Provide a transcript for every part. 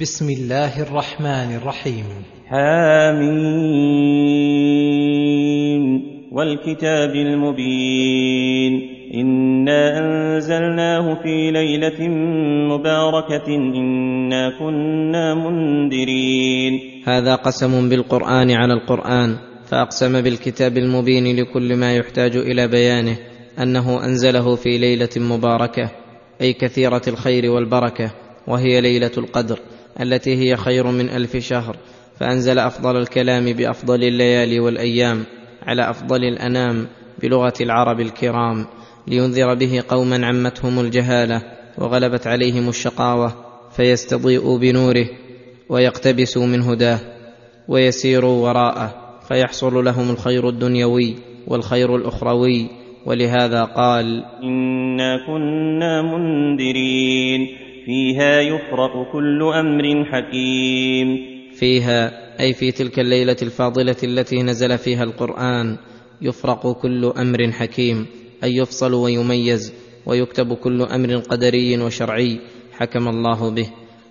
بسم الله الرحمن الرحيم. حامين والكتاب المبين. إنا أنزلناه في ليلة مباركة. إنا كنا منذرين. هذا قسم بالقرآن على القرآن فأقسم بالكتاب المبين لكل ما يحتاج إلى بيانه أنه أنزله في ليلة مباركة أي كثيرة الخير والبركة وهي ليلة القدر. التي هي خير من ألف شهر فأنزل أفضل الكلام بأفضل الليالي والأيام على أفضل الأنام بلغة العرب الكرام لينذر به قوما عمتهم الجهالة وغلبت عليهم الشقاوة فيستضيئوا بنوره ويقتبسوا من هداه ويسيروا وراءه فيحصل لهم الخير الدنيوي والخير الأخروي ولهذا قال إنا كنا منذرين. فيها يفرق كل أمر حكيم. فيها أي في تلك الليلة الفاضلة التي نزل فيها القرآن يفرق كل أمر حكيم أي يفصل ويميز ويكتب كل أمر قدري وشرعي حكم الله به.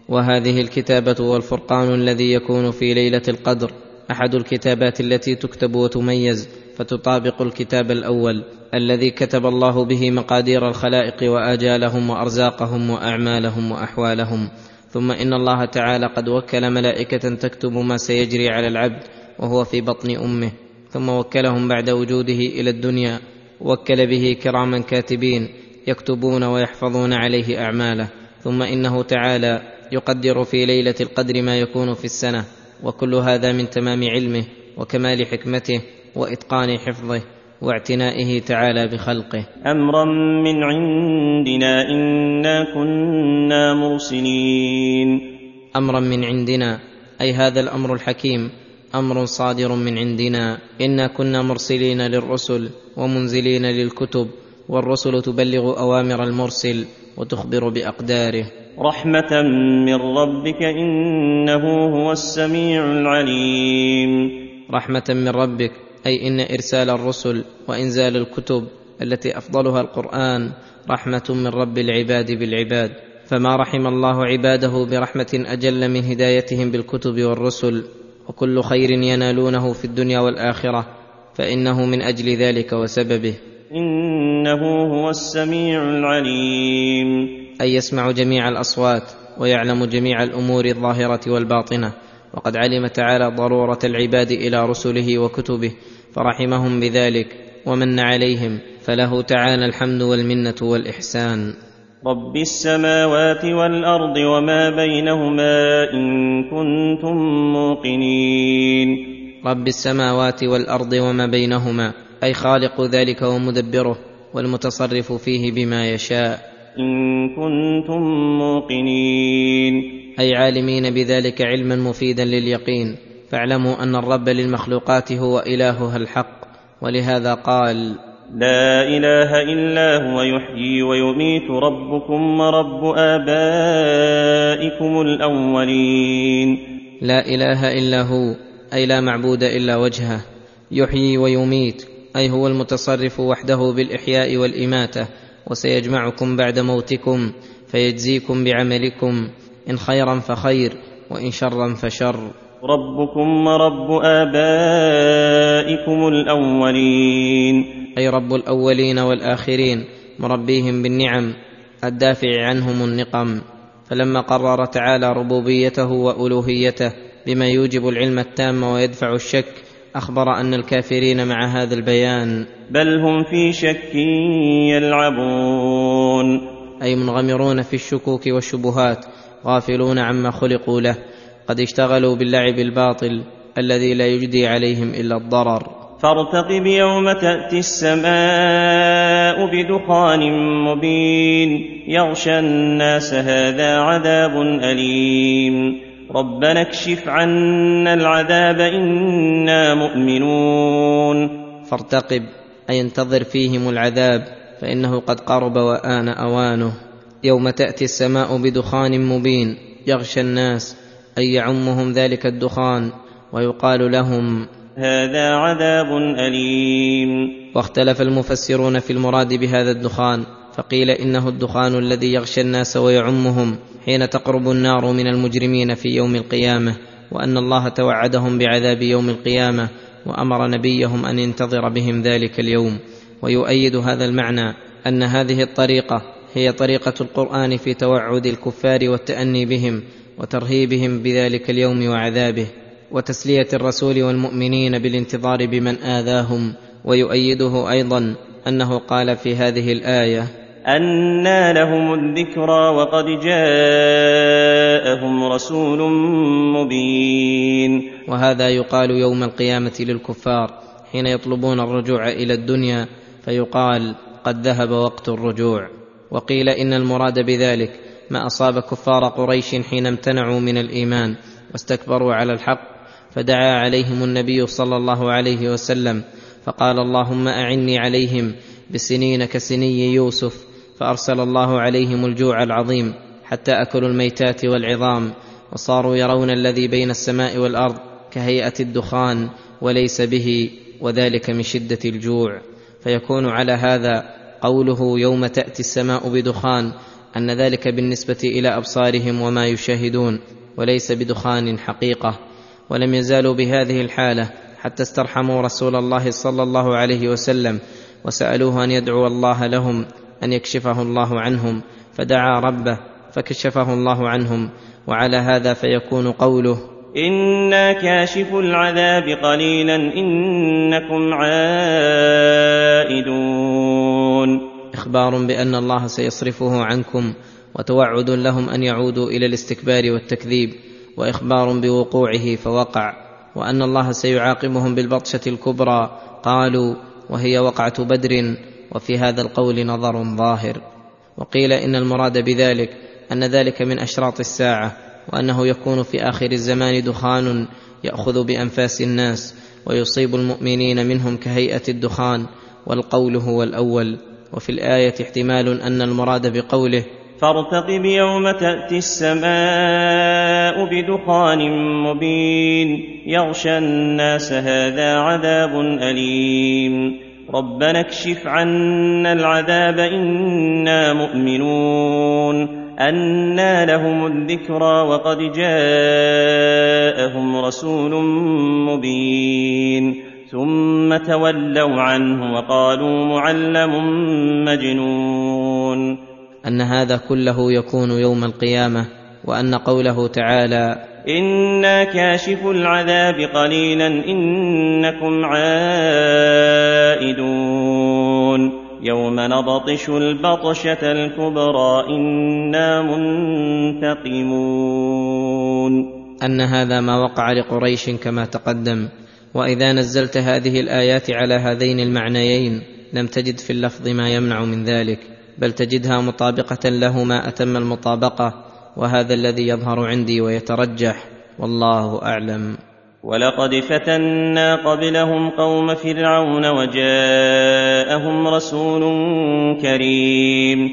وهذه الكتابة والفرقان الذي يكون في ليلة القدر أحد الكتابات التي تكتب وتميز فتطابق الكتاب الأول. الذي كتب الله به مقادير الخلائق وآجالهم وأرزاقهم وأعمالهم وأحوالهم. ثم إن الله تعالى قد وكل ملائكة تكتب ما سيجري على العبد وهو في بطن أمه. ثم وكلهم بعد وجوده إلى الدنيا. وكل به كراما كاتبين يكتبون ويحفظون عليه أعماله. ثم إنه تعالى يقدر في ليلة القدر ما يكون في السنة. وكل هذا من تمام علمه وكمال حكمته وإتقان حفظه. واعتنائه تعالى بخلقه. أمرا من عندنا إنا كنا مرسلين. أمرا من عندنا أي هذا الأمر الحكيم أمر صادر من عندنا. إنا كنا مرسلين للرسل ومنزلين للكتب والرسل تبلغ أوامر المرسل وتخبر بأقداره. رحمة من ربك إنه هو السميع العليم. رحمة من ربك أي إن إرسال الرسل وإنزال الكتب التي أفضلها القرآن رحمة من رب العباد بالعباد. فما رحم الله عباده برحمة أجل من هدايتهم بالكتب والرسل وكل خير ينالونه في الدنيا والآخرة فإنه من أجل ذلك وسببه. إنه هو السميع العليم. أي يسمع جميع الأصوات ويعلم جميع الأمور الظاهرة والباطنة وقد علم تعالى ضرورة العباد إلى رسله وكتبه فرحمهم بذلك ومن عليهم فله تعالى الحمد والمنة والإحسان. رب السماوات والأرض وما بينهما إن كنتم موقنين. رب السماوات والأرض وما بينهما أي خالق ذلك ومدبره والمتصرف فيه بما يشاء. إن كنتم موقنين. أي عالمين بذلك علما مفيدا لليقين. فاعلموا أن الرب للمخلوقات هو إلهها الحق ولهذا قال لا إله إلا هو يحيي ويميت ربكم ورب آبائكم الأولين. لا إله إلا هو أي لا معبود إلا وجهه يحيي ويميت أي هو المتصرف وحده بالإحياء والإماتة وسيجمعكم بعد موتكم فيجزيكم بعملكم إن خيرا فخير وإن شرا فشر. ربكم ورب آبائكم الأولين. أي رب الأولين والآخرين مربيهم بالنعم الدافع عنهم النقم. فلما قرر تعالى ربوبيته وألوهيته بما يوجب العلم التام ويدفع الشك أخبر أن الكافرين مع هذا البيان. بل هم في شك يلعبون. أي منغمرون في الشكوك والشبهات غافلون عما خلقوا له. قد اشتغلوا باللعب الباطل الذي لا يجدي عليهم إلا الضرر. فارتقب يوم تأتي السماء بدخان مبين يغشى الناس هذا عذاب أليم. ربنا اكشف عنا العذاب إنا مؤمنون. فارتقب أي انتظر فيهم العذاب فإنه قد قرب وآن أوانه. يوم تأتي السماء بدخان مبين يغشى الناس اي يعمهم ذلك الدخان ويقال لهم هذا عذاب أليم. واختلف المفسرون في المراد بهذا الدخان فقيل إنه الدخان الذي يغشى الناس ويعمهم حين تقرب النار من المجرمين في يوم القيامة وأن الله توعدهم بعذاب يوم القيامة وأمر نبيهم أن ينتظر بهم ذلك اليوم. ويؤيد هذا المعنى أن هذه الطريقة هي طريقة القرآن في توعد الكفار والتأني بهم وترهيبهم بذلك اليوم وعذابه وتسلية الرسول والمؤمنين بالانتظار بمن آذاهم ويؤيده أيضا أنه قال في هذه الآية أنى لهم الذكرى وقد جاءهم رسول مبين. وهذا يقال يوم القيامة للكفار حين يطلبون الرجوع إلى الدنيا فيقال قد ذهب وقت الرجوع. وقيل إن المراد بذلك ما أصاب كفار قريش حين امتنعوا من الإيمان واستكبروا على الحق فدعا عليهم النبي صلى الله عليه وسلم فقال اللهم أعني عليهم بسنين كسني يوسف فأرسل الله عليهم الجوع العظيم حتى أكلوا الميتات والعظام وصاروا يرون الذي بين السماء والأرض كهيئة الدخان وليس به وذلك من شدة الجوع. فيكون على هذا قوله يوم تأتي السماء بدخان أن ذلك بالنسبة إلى أبصارهم وما يشاهدون وليس بدخان حقيقة ولم يزالوا بهذه الحالة حتى استرحموا رسول الله صلى الله عليه وسلم وسألوه أن يدعو الله لهم أن يكشفه الله عنهم فدعا ربه فكشفه الله عنهم وعلى هذا فيكون قوله إنا كاشف العذاب قليلا إنكم عائدون. إخبار بأن الله سيصرفه عنكم وتوعد لهم أن يعودوا إلى الاستكبار والتكذيب وإخبار بوقوعه فوقع وأن الله سيعاقبهم بالبطشة الكبرى قالوا وهي وقعة بدر وفي هذا القول نظر ظاهر وقيل إن المراد بذلك أن ذلك من أشراط الساعة وأنه يكون في آخر الزمان دخان يأخذ بأنفاس الناس ويصيب المؤمنين منهم كهيئة الدخان والقول هو الأول. وفي الآية احتمال أن المراد بقوله فارتقب يوم تأتي السماء بدخان مبين يغشى الناس هذا عذاب أليم. ربنا اكشف عنا العذاب إنا مؤمنون. أنى لهم الذكرى وقد جاءهم رسول مبين. ثم تولوا عنه وقالوا معلم مجنون. أن هذا كله يكون يوم القيامة وأن قوله تعالى إنا كاشف العذاب قليلا إنكم عائدون. يوم نبطش البطشة الكبرى إنا منتقمون. أن هذا ما وقع لقريش كما تقدم. وإذا نزلت هذه الآيات على هذين المعنيين لم تجد في اللفظ ما يمنع من ذلك بل تجدها مطابقة له ما أتم المطابقة وهذا الذي يظهر عندي ويترجح والله أعلم. ولقد فتنا قبلهم قوم فرعون وجاءهم رسول كريم.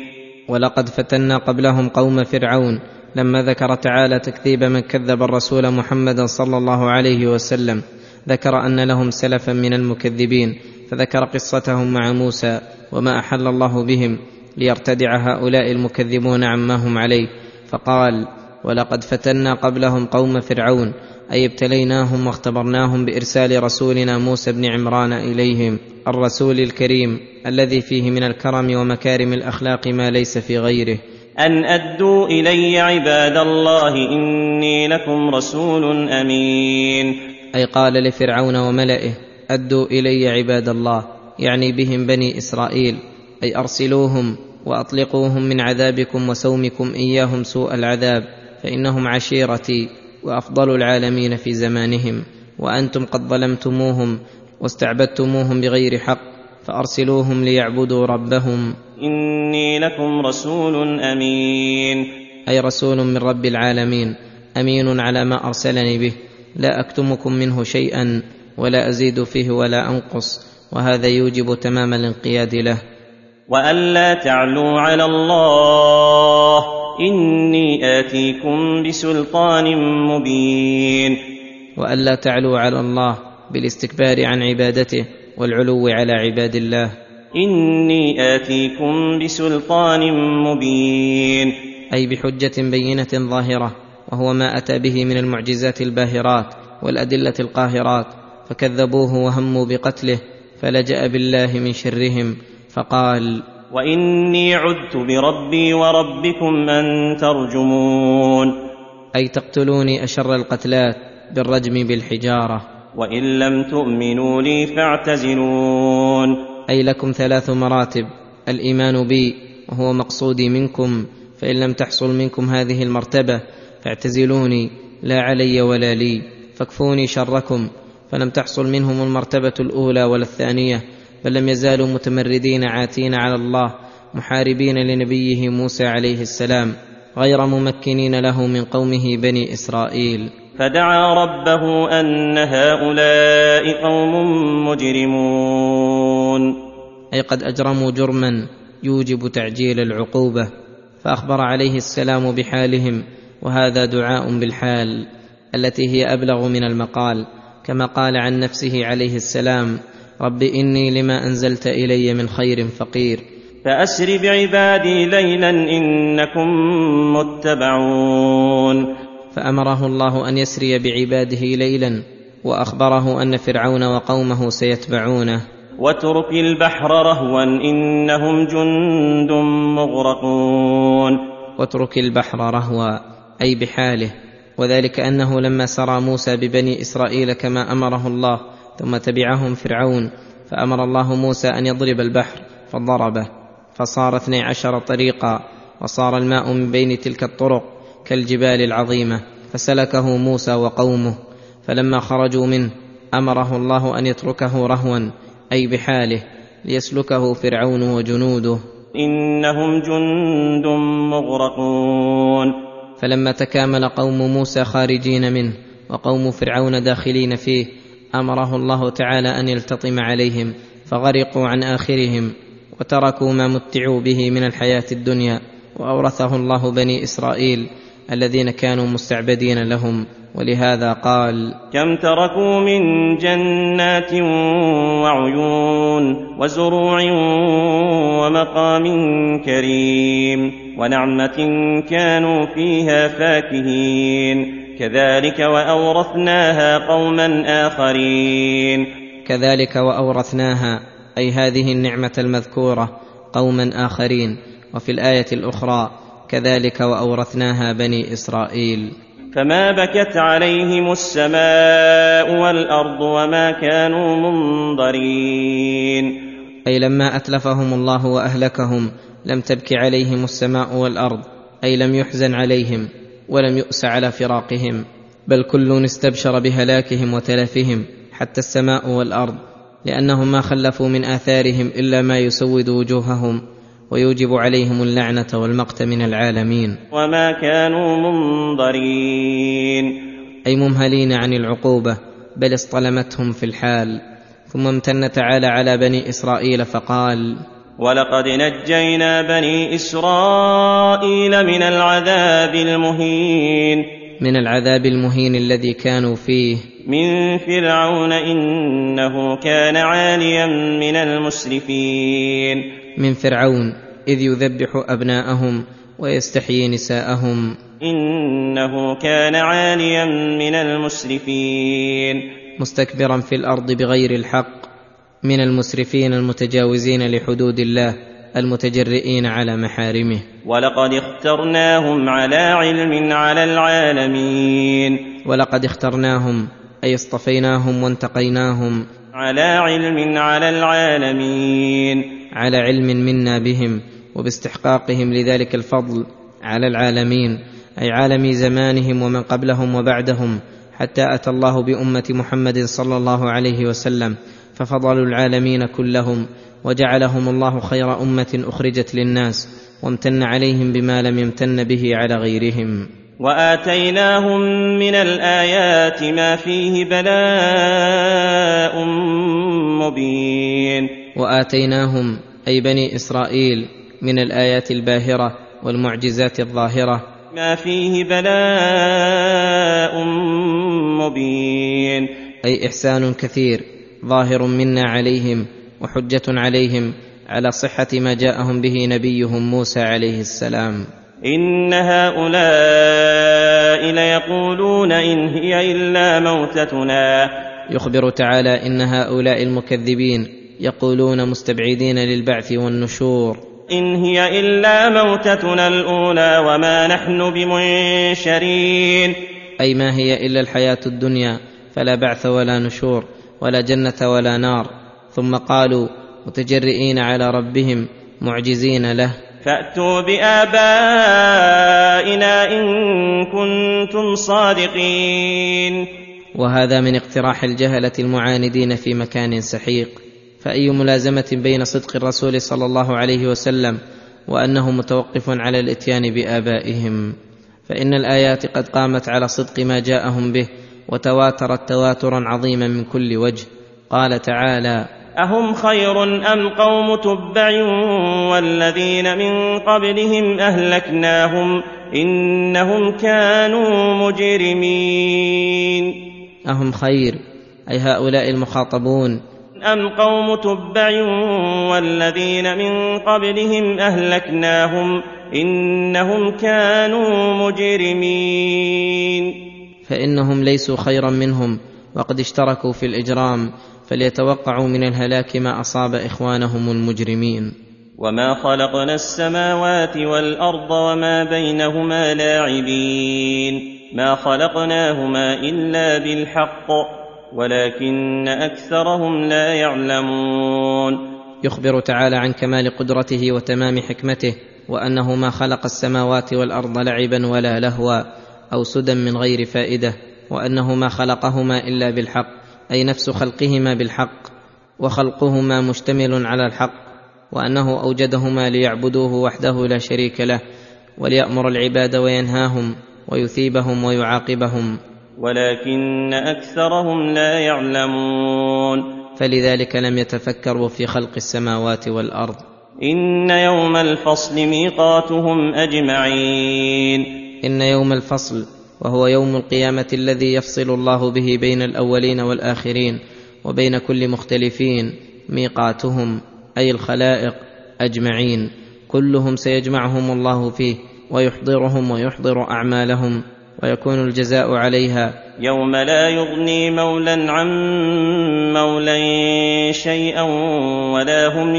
ولقد فتنا قبلهم قوم فرعون لما ذكر تعالى تكذيب من كذب الرسول محمدا صلى الله عليه وسلم ذكر أن لهم سلفا من المكذبين فذكر قصتهم مع موسى وما أحل الله بهم ليرتدع هؤلاء المكذبون عما هم عليه. فقال ولقد فتنا قبلهم قوم فرعون أي ابتليناهم واختبرناهم بإرسال رسولنا موسى بن عمران إليهم الرسول الكريم الذي فيه من الكرم ومكارم الأخلاق ما ليس في غيره. أن أدوا إلي عباد الله إني لكم رسول أمين. أي قال لفرعون وملئه أدوا إلي عباد الله يعني بهم بني إسرائيل أي أرسلوهم وأطلقوهم من عذابكم وسومكم إياهم سوء العذاب فإنهم عشيرتي وأفضل العالمين في زمانهم وأنتم قد ظلمتموهم واستعبدتموهم بغير حق فأرسلوهم ليعبدوا ربهم. إني لكم رسول أمين. أي رسول من رب العالمين أمين على ما أرسلني به. لا أكتمكم منه شيئا ولا أزيد فيه ولا أنقص وهذا يوجب تمام الانقياد له. وألا تعلوا على الله إني آتيكم بسلطان مبين. وألا تعلوا على الله بالاستكبار عن عبادته والعلو على عباد الله. إني آتيكم بسلطان مبين. أي بحجة بينة ظاهرة. وهو ما أتى به من المعجزات الباهرات والأدلة القاهرات فكذبوه وهموا بقتله فلجأ بالله من شرهم فقال وإني عدت بربي وربكم أن ترجمون. أي تقتلوني أشر القتلات بالرجم بالحجارة. وإن لم تؤمنوا لي فاعتزلون. أي لكم ثلاث مراتب الإيمان بي وهو مقصودي منكم فإن لم تحصل منكم هذه المرتبة فاعتزلوني لا علي ولا لي فاكفوني شركم. فلم تحصل منهم المرتبة الأولى ولا الثانية بل لم يزالوا متمردين عاتين على الله محاربين لنبيه موسى عليه السلام غير ممكنين له من قومه بني إسرائيل. فدعا ربه أن هؤلاء قوم مجرمون. أي قد أجرموا جرما يوجب تعجيل العقوبة فأخبر عليه السلام بحالهم وهذا دعاء بالحال التي هي أبلغ من المقال كما قال عن نفسه عليه السلام رب إني لما أنزلت إلي من خير فقير. فأسر بعبادي ليلا إنكم متبعون. فأمره الله أن يسري بعباده ليلا وأخبره أن فرعون وقومه سيتبعونه. واترك البحر رهوا إنهم جند مغرقون. واترك البحر رهوا أي بحاله وذلك أنه لما سرى موسى ببني إسرائيل كما أمره الله ثم تبعهم فرعون فأمر الله موسى أن يضرب البحر فضربه فصار اثني عشر طريقا وصار الماء من بين تلك الطرق كالجبال العظيمة فسلكه موسى وقومه فلما خرجوا منه أمره الله أن يتركه رهوا أي بحاله ليسلكه فرعون وجنوده. إنهم جند مغرقون. فلما تكامل قوم موسى خارجين منه وقوم فرعون داخلين فيه أمره الله تعالى أن يلتطم عليهم فغرقوا عن آخرهم وتركوا ما متعوا به من الحياة الدنيا وأورثه الله بني إسرائيل الذين كانوا مستعبدين لهم ولهذا قال كم تركوا من جنات وعيون وزروع ومقام كريم. ونعمة كانوا فيها فاكهين. كذلك وأورثناها قوما آخرين. كذلك وأورثناها أي هذه النعمة المذكورة قوما آخرين. وفي الآية الأخرى كذلك وأورثناها بني إسرائيل. فما بكت عليهم السماء والأرض وما كانوا منظرين. أي لما أتلفهم الله وأهلكهم لم تبك عليهم السماء والأرض أي لم يحزن عليهم ولم يؤس على فراقهم بل كل استبشر بهلاكهم وتلفهم حتى السماء والأرض لأنهم ما خلفوا من آثارهم إلا ما يسود وجوههم ويوجب عليهم اللعنة والمقت من العالمين. وما كانوا منظرين. أي ممهلين عن العقوبة بل اصطلمتهم في الحال ثم امتن تعالى على بني إسرائيل فقال ولقد نجينا بني اسرائيل من العذاب المهين من العذاب المهين الذي كانوا فيه. من فرعون انه كان عاليا من المسرفين. من فرعون إذ يذبح أبناءهم ويستحيي نساءهم. انه كان عاليا من المسرفين. مستكبرا في الأرض بغير الحق. من المسرفين المتجاوزين لحدود الله المتجرئين على محارمه. ولقد اخترناهم على علم على العالمين. ولقد اخترناهم أي اصطفيناهم وانتقيناهم على علم على العالمين. على علم منا بهم وباستحقاقهم لذلك الفضل على العالمين أي عالم زمانهم ومن قبلهم وبعدهم حتى أتى الله بأمة محمد صلى الله عليه وسلم. ففضلوا العالمين كلهم وجعلهم الله خير أمة أخرجت للناس وامتن عليهم بما لم يمتن به على غيرهم. وآتيناهم من الآيات ما فيه بلاء مبين. وآتيناهم أي بني إسرائيل من الآيات الباهرة والمعجزات الظاهرة. ما فيه بلاء مبين. أي إحسان كثير ظاهر منا عليهم وحجة عليهم على صحة ما جاءهم به نبيهم موسى عليه السلام. إن هؤلاء ليقولون إن هي إلا موتتنا. يخبر تعالى إن هؤلاء المكذبين يقولون مستبعدين للبعث والنشور. إن هي إلا موتتنا الأولى وما نحن بمنشرين. أي ما هي إلا الحياة الدنيا فلا بعث ولا نشور. ولا جنة ولا نار. ثم قالوا متجرئين على ربهم معجزين له. فأتوا بآبائنا إن كنتم صادقين. وهذا من اقتراح الجهلة المعاندين في مكان سحيق. فأي ملازمة بين صدق الرسول صلى الله عليه وسلم وأنه متوقف على الإتيان بآبائهم؟ فإن الآيات قد قامت على صدق ما جاءهم به وتواترت تواترا عظيما من كل وجه. قال تعالى أهم خير أم قوم تبع والذين من قبلهم أهلكناهم إنهم كانوا مجرمين. أهم خير أي هؤلاء المخاطبون. أم قوم تبع والذين من قبلهم أهلكناهم إنهم كانوا مجرمين. فإنهم ليسوا خيرا منهم وقد اشتركوا في الإجرام فليتوقعوا من الهلاك ما أصاب إخوانهم المجرمين. وما خلقنا السماوات والأرض وما بينهما لاعبين ما خلقناهما إلا بالحق ولكن أكثرهم لا يعلمون. يخبر تعالى عن كمال قدرته وتمام حكمته وانه ما خلق السماوات والارض لعبا ولا لهوا. أو سدى من غير فائدة وانه ما خلقهما إلا بالحق أي نفس خلقهما بالحق وخلقهما مشتمل على الحق وأنه أوجدهما ليعبدوه وحده لا شريك له وليأمر العباد وينهاهم ويثيبهم ويعاقبهم. ولكن أكثرهم لا يعلمون. فلذلك لم يتفكروا في خلق السماوات والأرض. إن يوم الفصل ميقاتهم أجمعين. إن يوم الفصل وهو يوم القيامة الذي يفصل الله به بين الأولين والآخرين وبين كل مختلفين ميقاتهم أي الخلائق أجمعين. كلهم سيجمعهم الله فيه ويحضرهم ويحضر أعمالهم ويكون الجزاء عليها. يوم لا يغني مولى عن مولى شيئا ولا هم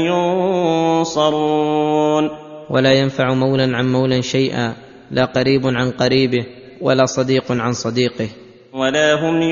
ينصرون. ولا ينفع مولا عن مولا شيئا لا قريب عن قريبه ولا صديق عن صديقه. ولا هم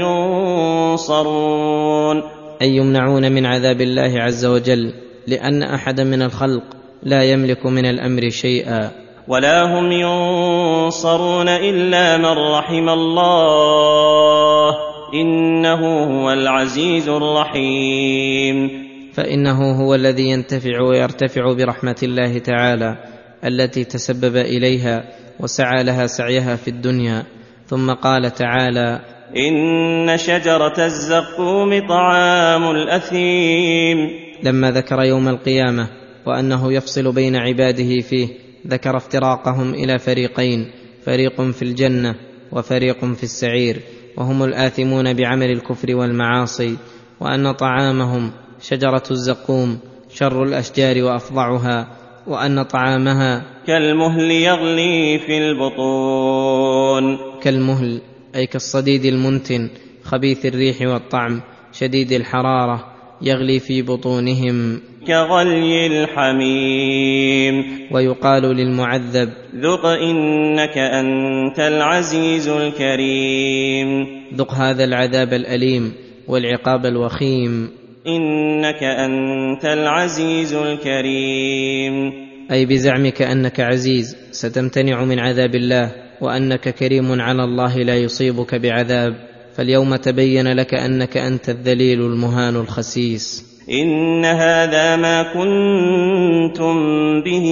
ينصرون. اي يمنعون من عذاب الله عز وجل لأن احدا من الخلق لا يملك من الأمر شيئا. ولا هم ينصرون إلا من رحم الله. إنه هو العزيز الرحيم. فإنه هو الذي ينتفع ويرتفع برحمة الله تعالى التي تسبب إليها وسعى لها سعيها في الدنيا. ثم قال تعالى إن شجرة الزقوم طعام الأثيم. لما ذكر يوم القيامة وأنه يفصل بين عباده فيه ذكر افتراقهم إلى فريقين فريق في الجنة وفريق في السعير وهم الآثمون بعمل الكفر والمعاصي وأن طعامهم شجرة الزقوم شر الأشجار وأفظعها وأن طعامها كالمهل يغلي في البطون. كالمهل أي كالصديد المنتن خبيث الريح والطعم شديد الحرارة يغلي في بطونهم. كغلي الحميم. ويقال للمعذب ذق إنك أنت العزيز الكريم. ذق هذا العذاب الأليم والعقاب الوخيم. إنك أنت العزيز الكريم. أي بزعمك أنك عزيز ستمتنع من عذاب الله وأنك كريم على الله لا يصيبك بعذاب. فاليوم تبين لك أنك أنت الذليل المهان الخسيس. إن هذا ما كنتم به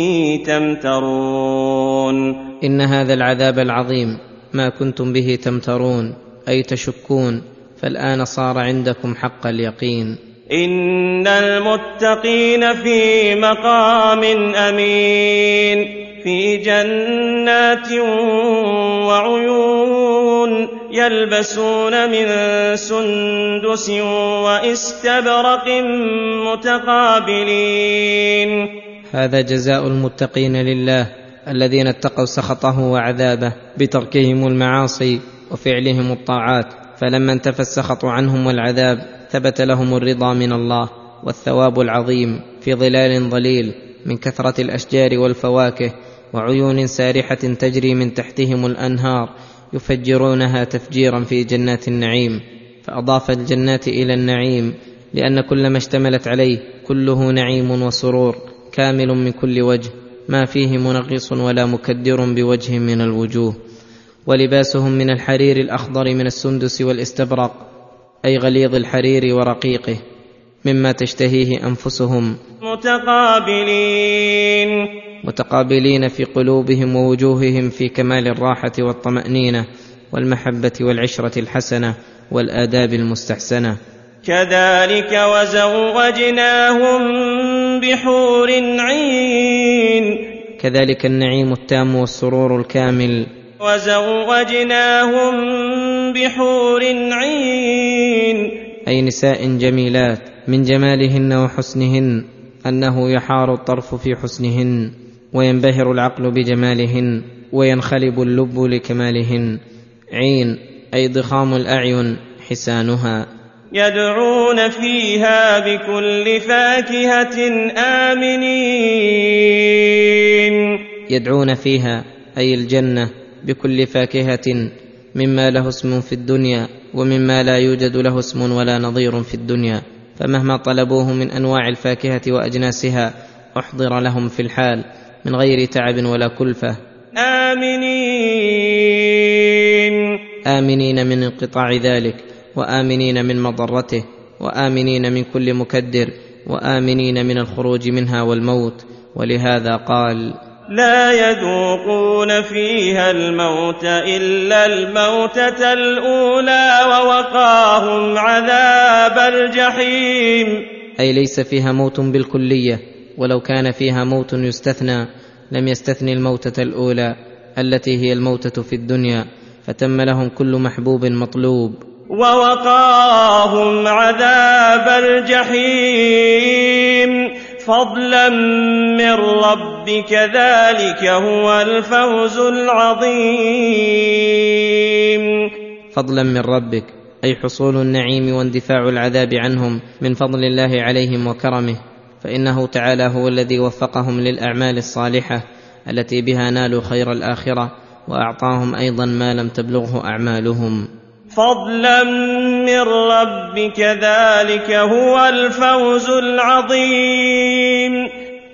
تمترون. إن هذا العذاب العظيم ما كنتم به تمترون أي تشكون فالآن صار عندكم حق اليقين. إن المتقين في مقام أمين في جنات وعيون يلبسون من سندس واستبرق متقابلين هذا جزاء المتقين لله الذين اتقوا سخطه وعذابه بتركهم المعاصي وفعلهم الطاعات فلما انتفى السخط عنهم والعذاب ثبت لهم الرضا من الله والثواب العظيم في ظلال ظليل من كثرة الأشجار والفواكه وعيون سارحة تجري من تحتهم الأنهار يفجرونها تفجيرا في جنات النعيم. فأضاف الجنات إلى النعيم لأن كل ما اشتملت عليه كله نعيم وسرور كامل من كل وجه ما فيه منغص ولا مكدر بوجه من الوجوه. ولباسهم من الحرير الأخضر من السندس والاستبرق أي غليظ الحرير ورقيقه مما تشتهيه أنفسهم. متقابلين. متقابلين في قلوبهم ووجوههم في كمال الراحة والطمأنينة والمحبة والعشرة الحسنة والآداب المستحسنة. كذلك وزوجناهم بحور عين. كذلك النعيم التام والسرور الكامل وزوجناهم بحور عين. أي نساء جميلات من جمالهن وحسنهن أنه يحار الطرف في حسنهن وينبهر العقل بجمالهن وينخلب اللب لكمالهن. عين أي ضخام الأعين حسانها. يدعون فيها بكل فاكهة آمنين. يدعون فيها أي الجنة بكل فاكهة مما له اسم في الدنيا ومما لا يوجد له اسم ولا نظير في الدنيا. فمهما طلبوه من أنواع الفاكهة وأجناسها أحضر لهم في الحال من غير تعب ولا كلفة. آمنين. آمنين من انقطاع ذلك وآمنين من مضرته وآمنين من كل مكدر وآمنين من الخروج منها والموت. ولهذا قال لا يذوقون فيها الموت إلا الموتة الأولى ووقاهم عذاب الجحيم. أي ليس فيها موت بالكلية ولو كان فيها موت يستثنى لم يستثني الموتة الأولى التي هي الموتة في الدنيا فتم لهم كل محبوب مطلوب. ووقاهم عذاب الجحيم. فضلا من ربك ذلك هو الفوز العظيم. فضلا من ربك أي حصول النعيم واندفاع العذاب عنهم من فضل الله عليهم وكرمه. فإنه تعالى هو الذي وفقهم للأعمال الصالحة التي بها نالوا خير الآخرة وأعطاهم أيضا ما لم تبلغه أعمالهم. فضلا من ربك ذلك هو الفوز العظيم.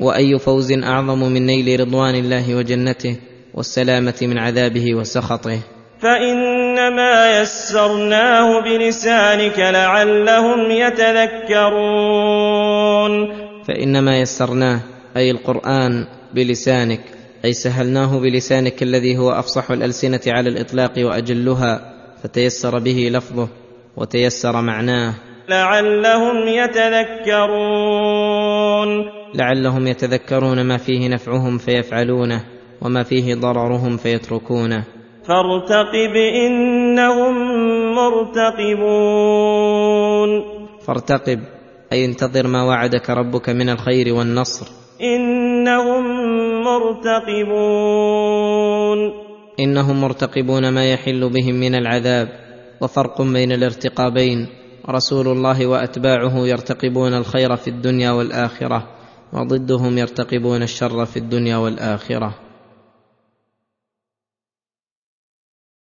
وأي فوز أعظم من نيل رضوان الله وجنته والسلامة من عذابه وسخطه. فإنما يسرناه بلسانك لعلهم يتذكرون. فإنما يسرناه أي القرآن بلسانك. أي سهلناه بلسانك الذي هو أفصح الألسنة على الإطلاق وأجلها. فتيسر به لفظه وتيسر معناه. لعلهم يتذكرون. لعلهم يتذكرون ما فيه نفعهم فيفعلونه وما فيه ضررهم فيتركونه. فارتقب إنهم مرتقبون. فارتقب أي انتظر ما وعدك ربك من الخير والنصر. إنهم مرتقبون. إنهم مرتقبون ما يحل بهم من العذاب وفرق بين الارتقابين. رسول الله وأتباعه يرتقبون الخير في الدنيا والآخرة وضدهم يرتقبون الشر في الدنيا والآخرة.